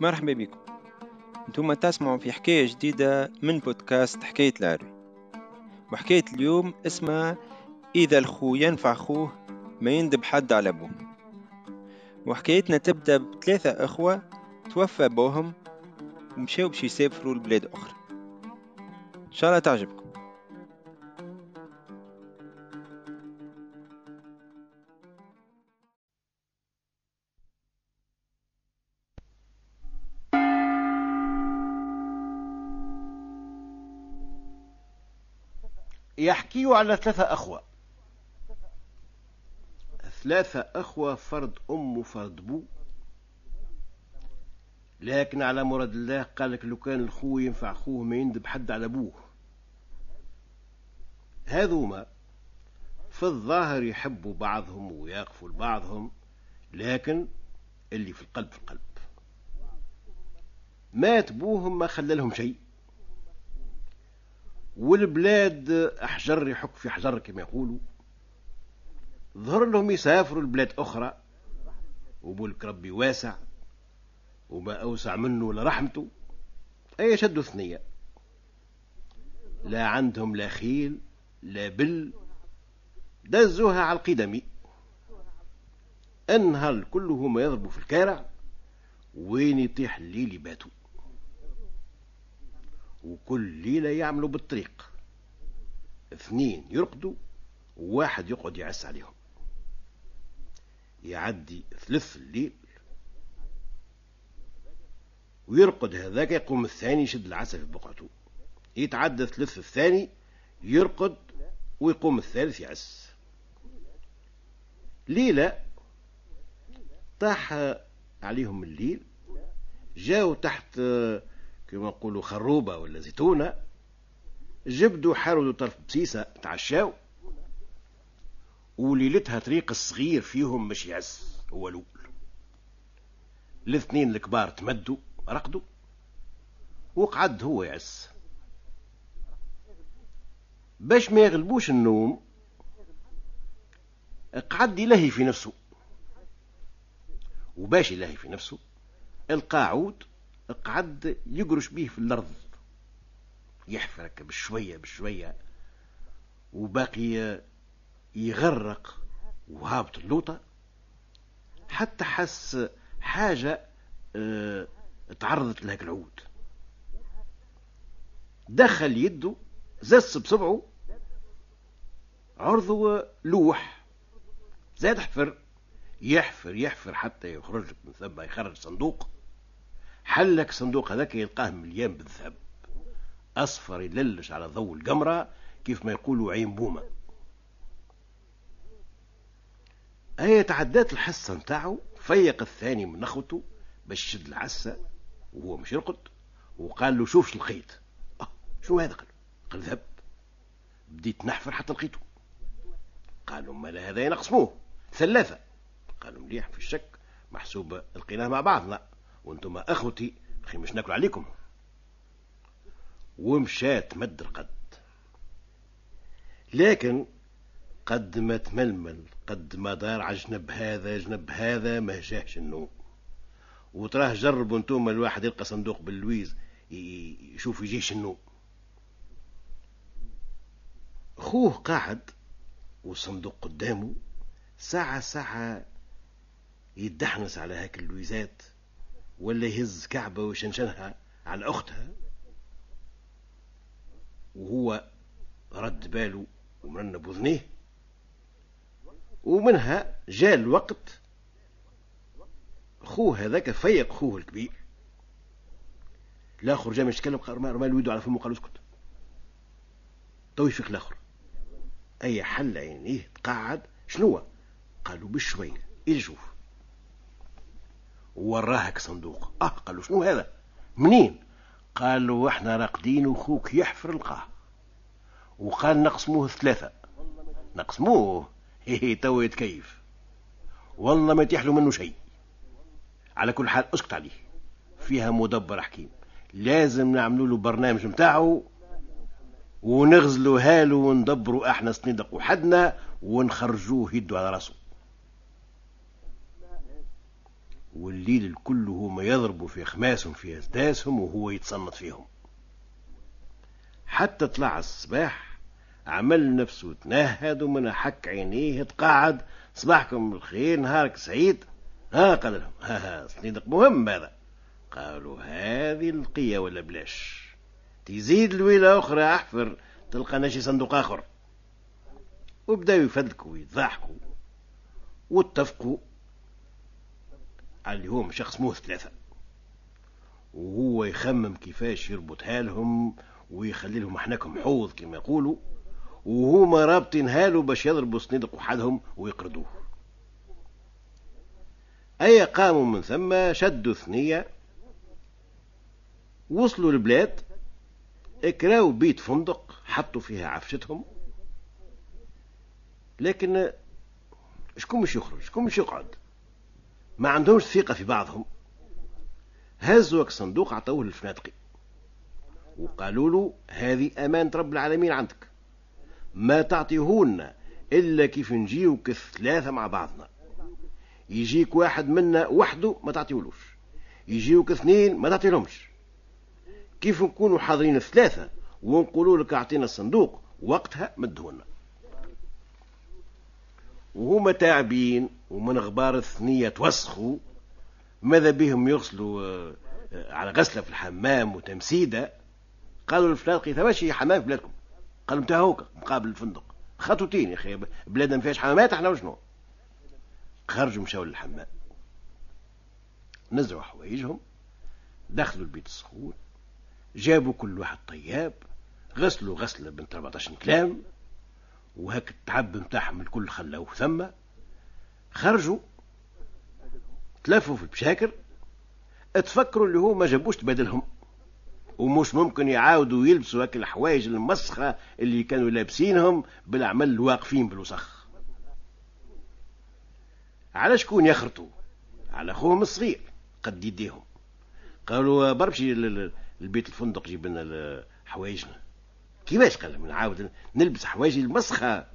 مرحبا بكم. أنتم تسمعوا في حكاية جديدة من بودكاست حكاية العربي وحكاية اليوم اسمها إذا الخو ينفع خوه ما يندب حد على أبوه وحكايتنا تبدأ بثلاثة أخوة توفى بوهم ومشاو باش يسافروا لبلاد أخرى. إن شاء الله تعجبكم. يحكيوا على ثلاثة أخوة. ثلاثة أخوة فرد أم وفرد بو. لكن على مراد الله قالك لو كان الخو ينفع خوه ما يندب حد على أبوه هذوما في الظاهر يحبوا بعضهم ويقفوا لبعضهم لكن اللي في القلب في القلب. مات بوهم ما خلى لهم شيء. والبلاد أحجر يحك في حجر كما يقولوا. ظهر لهم يسافروا لبلاد أخرى. وبولك ربي واسع. وما أوسع منه لرحمته أي شدوا ثنية لا عندهم لا خيل لا بل. دزوها على القدمي النهار كلهم يضربوا في الكارع. وين يطيح الليل يباتوا. وكل ليلة يعملوا بالطريق. اثنين يرقدوا وواحد يقعد يعس عليهم. يعدي ثلث الليل ويرقد هذاك يقوم الثاني يشد العسل في بقعته. يتعدى ثلث الثاني يرقد ويقوم الثالث يعس. ليلة طاح عليهم الليل جاوا تحت كما نقولوا خروبة ولا زيتونة. جبدوا حاروا طرف بسيسة تعشاو. وليلتها طريق الصغير فيهم مش يعز هو لول الاثنين الكبار تمدوا رقدوا وقعد هو يعس باش ما يغلبوش النوم قعد يلهي في نفسه. وباش يلهي في نفسه القاعود قعد يقرش بيه في الأرض. يحفرك بشوية بشوية وباقي يغرق وهابط اللوطة. حتى حس حاجة آه تعرضت لهك العود. دخل يده زس بصبعه عرضه لوح. زاد حفر يحفر يحفر حتى يخرج من ثم يخرج صندوق. حلك صندوق هذاك يلقاه مليان بالذهب؟ أصفر يللش على ضوء القمرة كيف ما يقولوا عين بومة. أي تعدات الحصة نتاعو؟ فيق الثاني من نخوته باش يشد العسة وهو مش يرقد وقال له شوف لقيت أه شو هذا؟ قال قال ذهب. بديت نحفر حتى لقيته. قالوا ما هذا نقسموه ثلاثة. قالوا مليح في الشك. محسوب لقيناه مع بعضنا وأنتم اخوتي أخي مش ناكل عليكم. ومشات مد القد. لكن قد ما تململ قد ما دار على جنب هذا جنب هذا ما جاهش النوم. وتراه جربوا أنتم الواحد يلقى صندوق باللويز يشوف يجيهش النوم. خوه قاعد والصندوق قدامه ساعة ساعة يدحنس على هاك اللويزات. ولا يهز كعبة ويشنشنها على أختها. وهو رد باله ومرن بوذنيه. ومنها جاء الوقت خوه هذاك فيق خوه الكبير. الآخر جا يتكلم رمى الويدو على فمه؟ قال اسكت. تو يفيق الآخر. أي حل عينيه تقعد؟ شنو قالوا بشويه أجي شوف. وراهك صندوق. آه قال له شنو هذا؟ منين؟ قال له إحنا راقدين وخوك يحفر لقاه وقال نقسموه ثلاثة. نقسموه؟ هي تو يتكيف. والله ما يتيح له منه شيء. على كل حال اسكت عليه. فيها مدبر حكيم. لازم نعملوا له برنامج متاعه ونغزلوا هاله وندبروا إحنا صندق وحدنا ونخرجوه يدو على راسه والليل الكل هما يضربوا في خماسهم في أسداسهم وهو يتصنت فيهم. حتى طلع الصباح عمل نفسه تنهد ومن حك عينيه تقعد صباحكم الخير نهارك سعيد. ها قال لهم ها ها صندوق مهم هذا. قالوا هذه القية ولا بلاش؟ تزيد الويلة أخرى أحفر تلقى ناشي صندوق آخر. وبداوا يفدكوا ويضحكوا واتفقوا اليوم شخص موه ثلاثة وهو يخمم كيفاش يربطها لهم ويخلي لهم احناكم حوض كما يقولوا وهما رابطين هالو باش يضربوا صندوق وحدهم ويقردوه. أي قاموا من ثم شدوا ثنية وصلوا البلاد اكراو بيت فندق حطوا فيها عفشتهم. لكن شكون مش يخرج؟ شكون مش يقعد؟ ما عندهمش ثقة في بعضهم. هزوا صندوق عطوه للفنادقي وقالوا له هذه أمانة رب العالمين عندك. ما تعطيهولنا إلا كيف نجيوك ثلاثة مع بعضنا. يجيك واحد منا وحده ما تعطيهولوش. يجيوك اثنين ما تعطيلهمش. كيف نكونوا حاضرين ثلاثة ونقولوا لك أعطينا الصندوق وقتها مدهولنا وهما تعبين ومن غبار الثنية توسخوا ماذا بهم يغسلوا آه، على غسلة في الحمام وتمسيدة؟ قالوا الفلاقي ثواشي حمام في بلادكم. قالوا انت هوك مقابل الفندق. خطوتين يا أخي بلادنا ما فيهاش حمامات إحنا وشنو؟ خرجوا مشاو للحمام. نزعوا حوايجهم دخلوا البيت السخون جابوا كل واحد طياب غسلوا غسلة بنت 14 كلام. وهك التعب نتاعهم الكل خلاوه. ثم خرجوا تلفوا في البشاكر تفكروا اللي هو ما جابوش تبادلهم. ومش ممكن يعاودوا يلبسوا هاك الحوايج المسخة اللي كانوا لابسينهم بالعمل الواقفين بالوسخ. على شكون يخرطوا؟ على أخوهم الصغير قد يديهم. قالوا برمشي البيت الفندق جيب لنا حوايجنا. كيفاش قال نعاود نلبس حوايجي المسخة.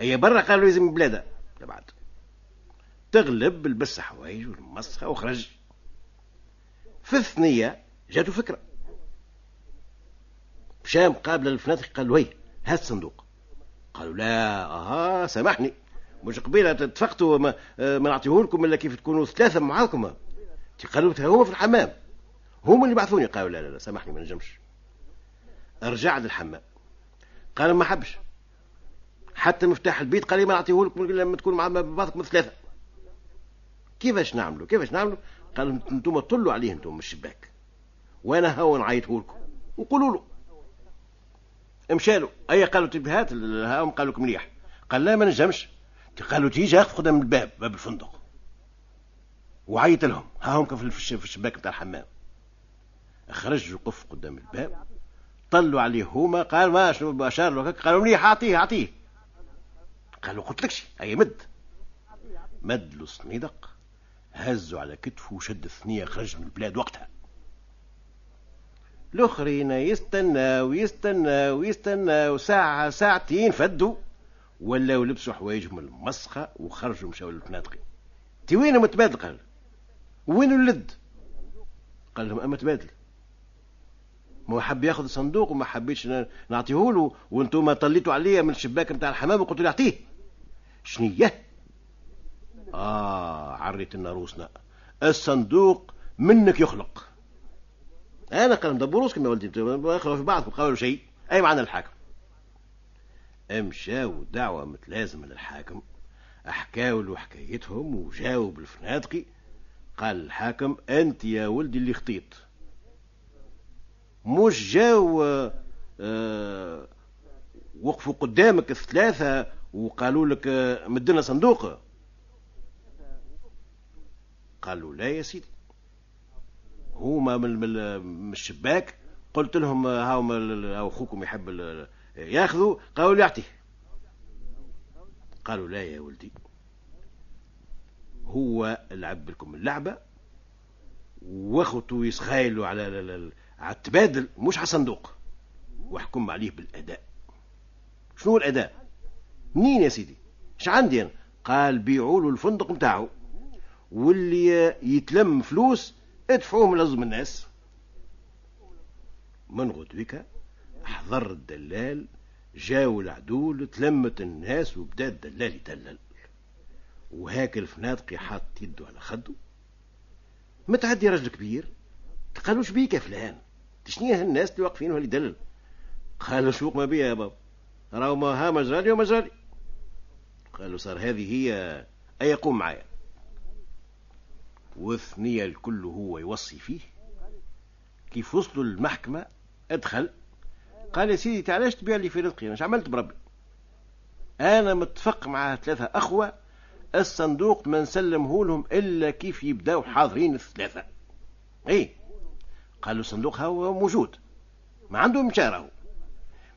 أي برا قالوا لازم بلادة. بعد تغلب لبس حوايج والمسخة وخرج. في الثنية جاتو فكرة. مشى مقابل الفنادق قال له هات الصندوق. قالوا لا أها سامحني. مش قبيلة اتفقتوا ما, ما نعطيه لكم إلا كيف تكونوا ثلاثة معاكم. قالوا هو في الحمام. هم اللي بعثوني. قالوا لا لا لا سامحني ما نجمش. رجع للحمام قال ما حبش. حتى مفتاح البيت قال لي ما نعطيه لكم لما تكون مع بعضكم ثلاثة. كيفاش نعملوا؟ كيفاش نعملوا؟ قال أنتم طلوا عليه أنتم من الشباك. وأنا هو نعيطه لكم. وقولوا له. مشالوا أي قالوا تبي هات هاهم قالوا لك مليح. قال لا ما نجمش. قالوا تيجي اخذ قدام الباب باب الفندق. وعيط لهم. ها هم في الشباك بتاع الحمام. خرج وقف قدام الباب. طلوا عليه. هما قال ما شنو اشار له قالوا مليح أعطيه أعطيه. قالوا قلت لكش أي مد. مد له صنيدق هزوا على كتفه وشد الثنية خرج من البلاد وقتها. الأخرين يستنى ويستنى ويستنى وساعة ساعتين فدوا ولاو لبسوا حوايجهم المسخة وخرجوا مشاو للفنادق. تي وين متبادل؟ قال. وين اللد؟ قال لهم اما تبادل ما حب ياخذ الصندوق وما حبيتش نعطيه له وأنتم طليتوا عليا من الشباك نتاع الحمام وقلت له اعطيه. شنية آه عريت لنا روسنا. الصندوق منك يخلق. أنا قال دبروس كما ولدي في بعض قالوا شيء. أي معنى الحاكم. امشاو دعوة متلازمة للحاكم. أحكاو له حكايتهم وجاوب الفنادقي قال الحاكم أنت يا ولدي اللي خطيت. مش جاو آه وقفوا قدامك الثلاثة وقالوا لك آه، مدنا صندوق. قالوا لا يا سيدي. هما من الشباك. قلت لهم آه، هاو اخوكم يحب ياخذوا. قالوا لي يعطيه قالوا لا يا ولدي. هو لعب لكم اللعبة واخوته يسخايلوا على على التبادل مش على صندوق. واحكم عليه بالأداء. شنو الأداء؟ منين يا سيدي؟ إيش عندي أنا؟ قال بيعوا له الفندق نتاعو واللي يتلم فلوس ادفعوهم لزم الناس. من غدوك حضر الدلال جاو العدول تلمت الناس وبدأ الدلال يدلل وهاك الفنادق حاط يده على خده. متعدي رجل كبير. قالوا بيك يا فلان. تشنيه الناس اللي واقفين اللي يدلل قالوا شو ما بيها يا بابا راهو ما ها مجرالي ومجرالي قالوا صار هذه هي أي يقوم معايا. والثنية الكل هو يوصي فيه. كيف وصلوا المحكمة أدخل. قال يا سيدي تعالش تبيع لي في رزقي؟ مش عملت بربي. أنا متفق مع ثلاثة أخوة. الصندوق ما نسلمه لهم إلا كيف يبداو حاضرين الثلاثة. إيه قالوا الصندوق هو موجود. ما عندهم مشاره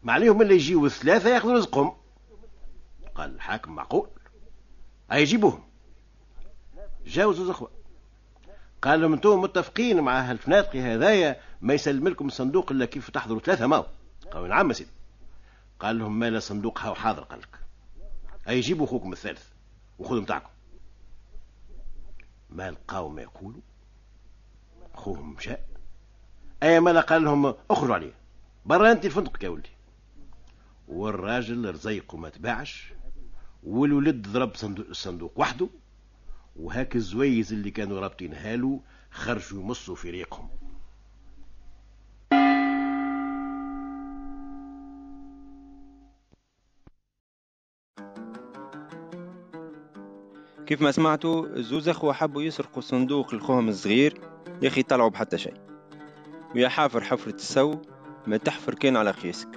ما عليهم إلا يجيو الثلاثة ياخذوا رزقهم. قال الحاكم معقول؟ يجيبوهم. جاو زوز اخوة قال لهم أنتم متفقين مع هالفنادقي هذايا ما يسلم لكم الصندوق إلا كيف تحضروا ثلاثة ماو قالوا نعم سيدي. قال لهم ما لا صندوق هاو حاضر؟ قال لك. اي جيبوا أخوكم الثالث وخذوا متاعكم ما لقاو ما يقولوا؟ أخوهم مشى. أي ما قال لهم اخرجوا عليه برا أنت الفندق يا ولدي. والراجل رزيقه ما تباعش والولد ضرب صندوق الصندوق وحده وهاك الزويز اللي كانوا رابطين هالو خرجوا يمصوا في ريقهم كيف ما سمعتوا الزوز اخوة حبوا يسرقوا صندوق لخوهم الصغير يا أخي طلعوا بحتى شيء. ويا حافر حفرة السو ما تحفر كان على قياسك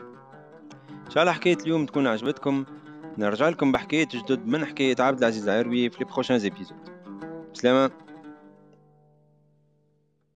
إن شاء الله حكاية اليوم تكون عجبتكم. نرجع لكم بحكاية جدد من حكاية عبد العزيز عربي في لي بروشان زيبيزود. سلامة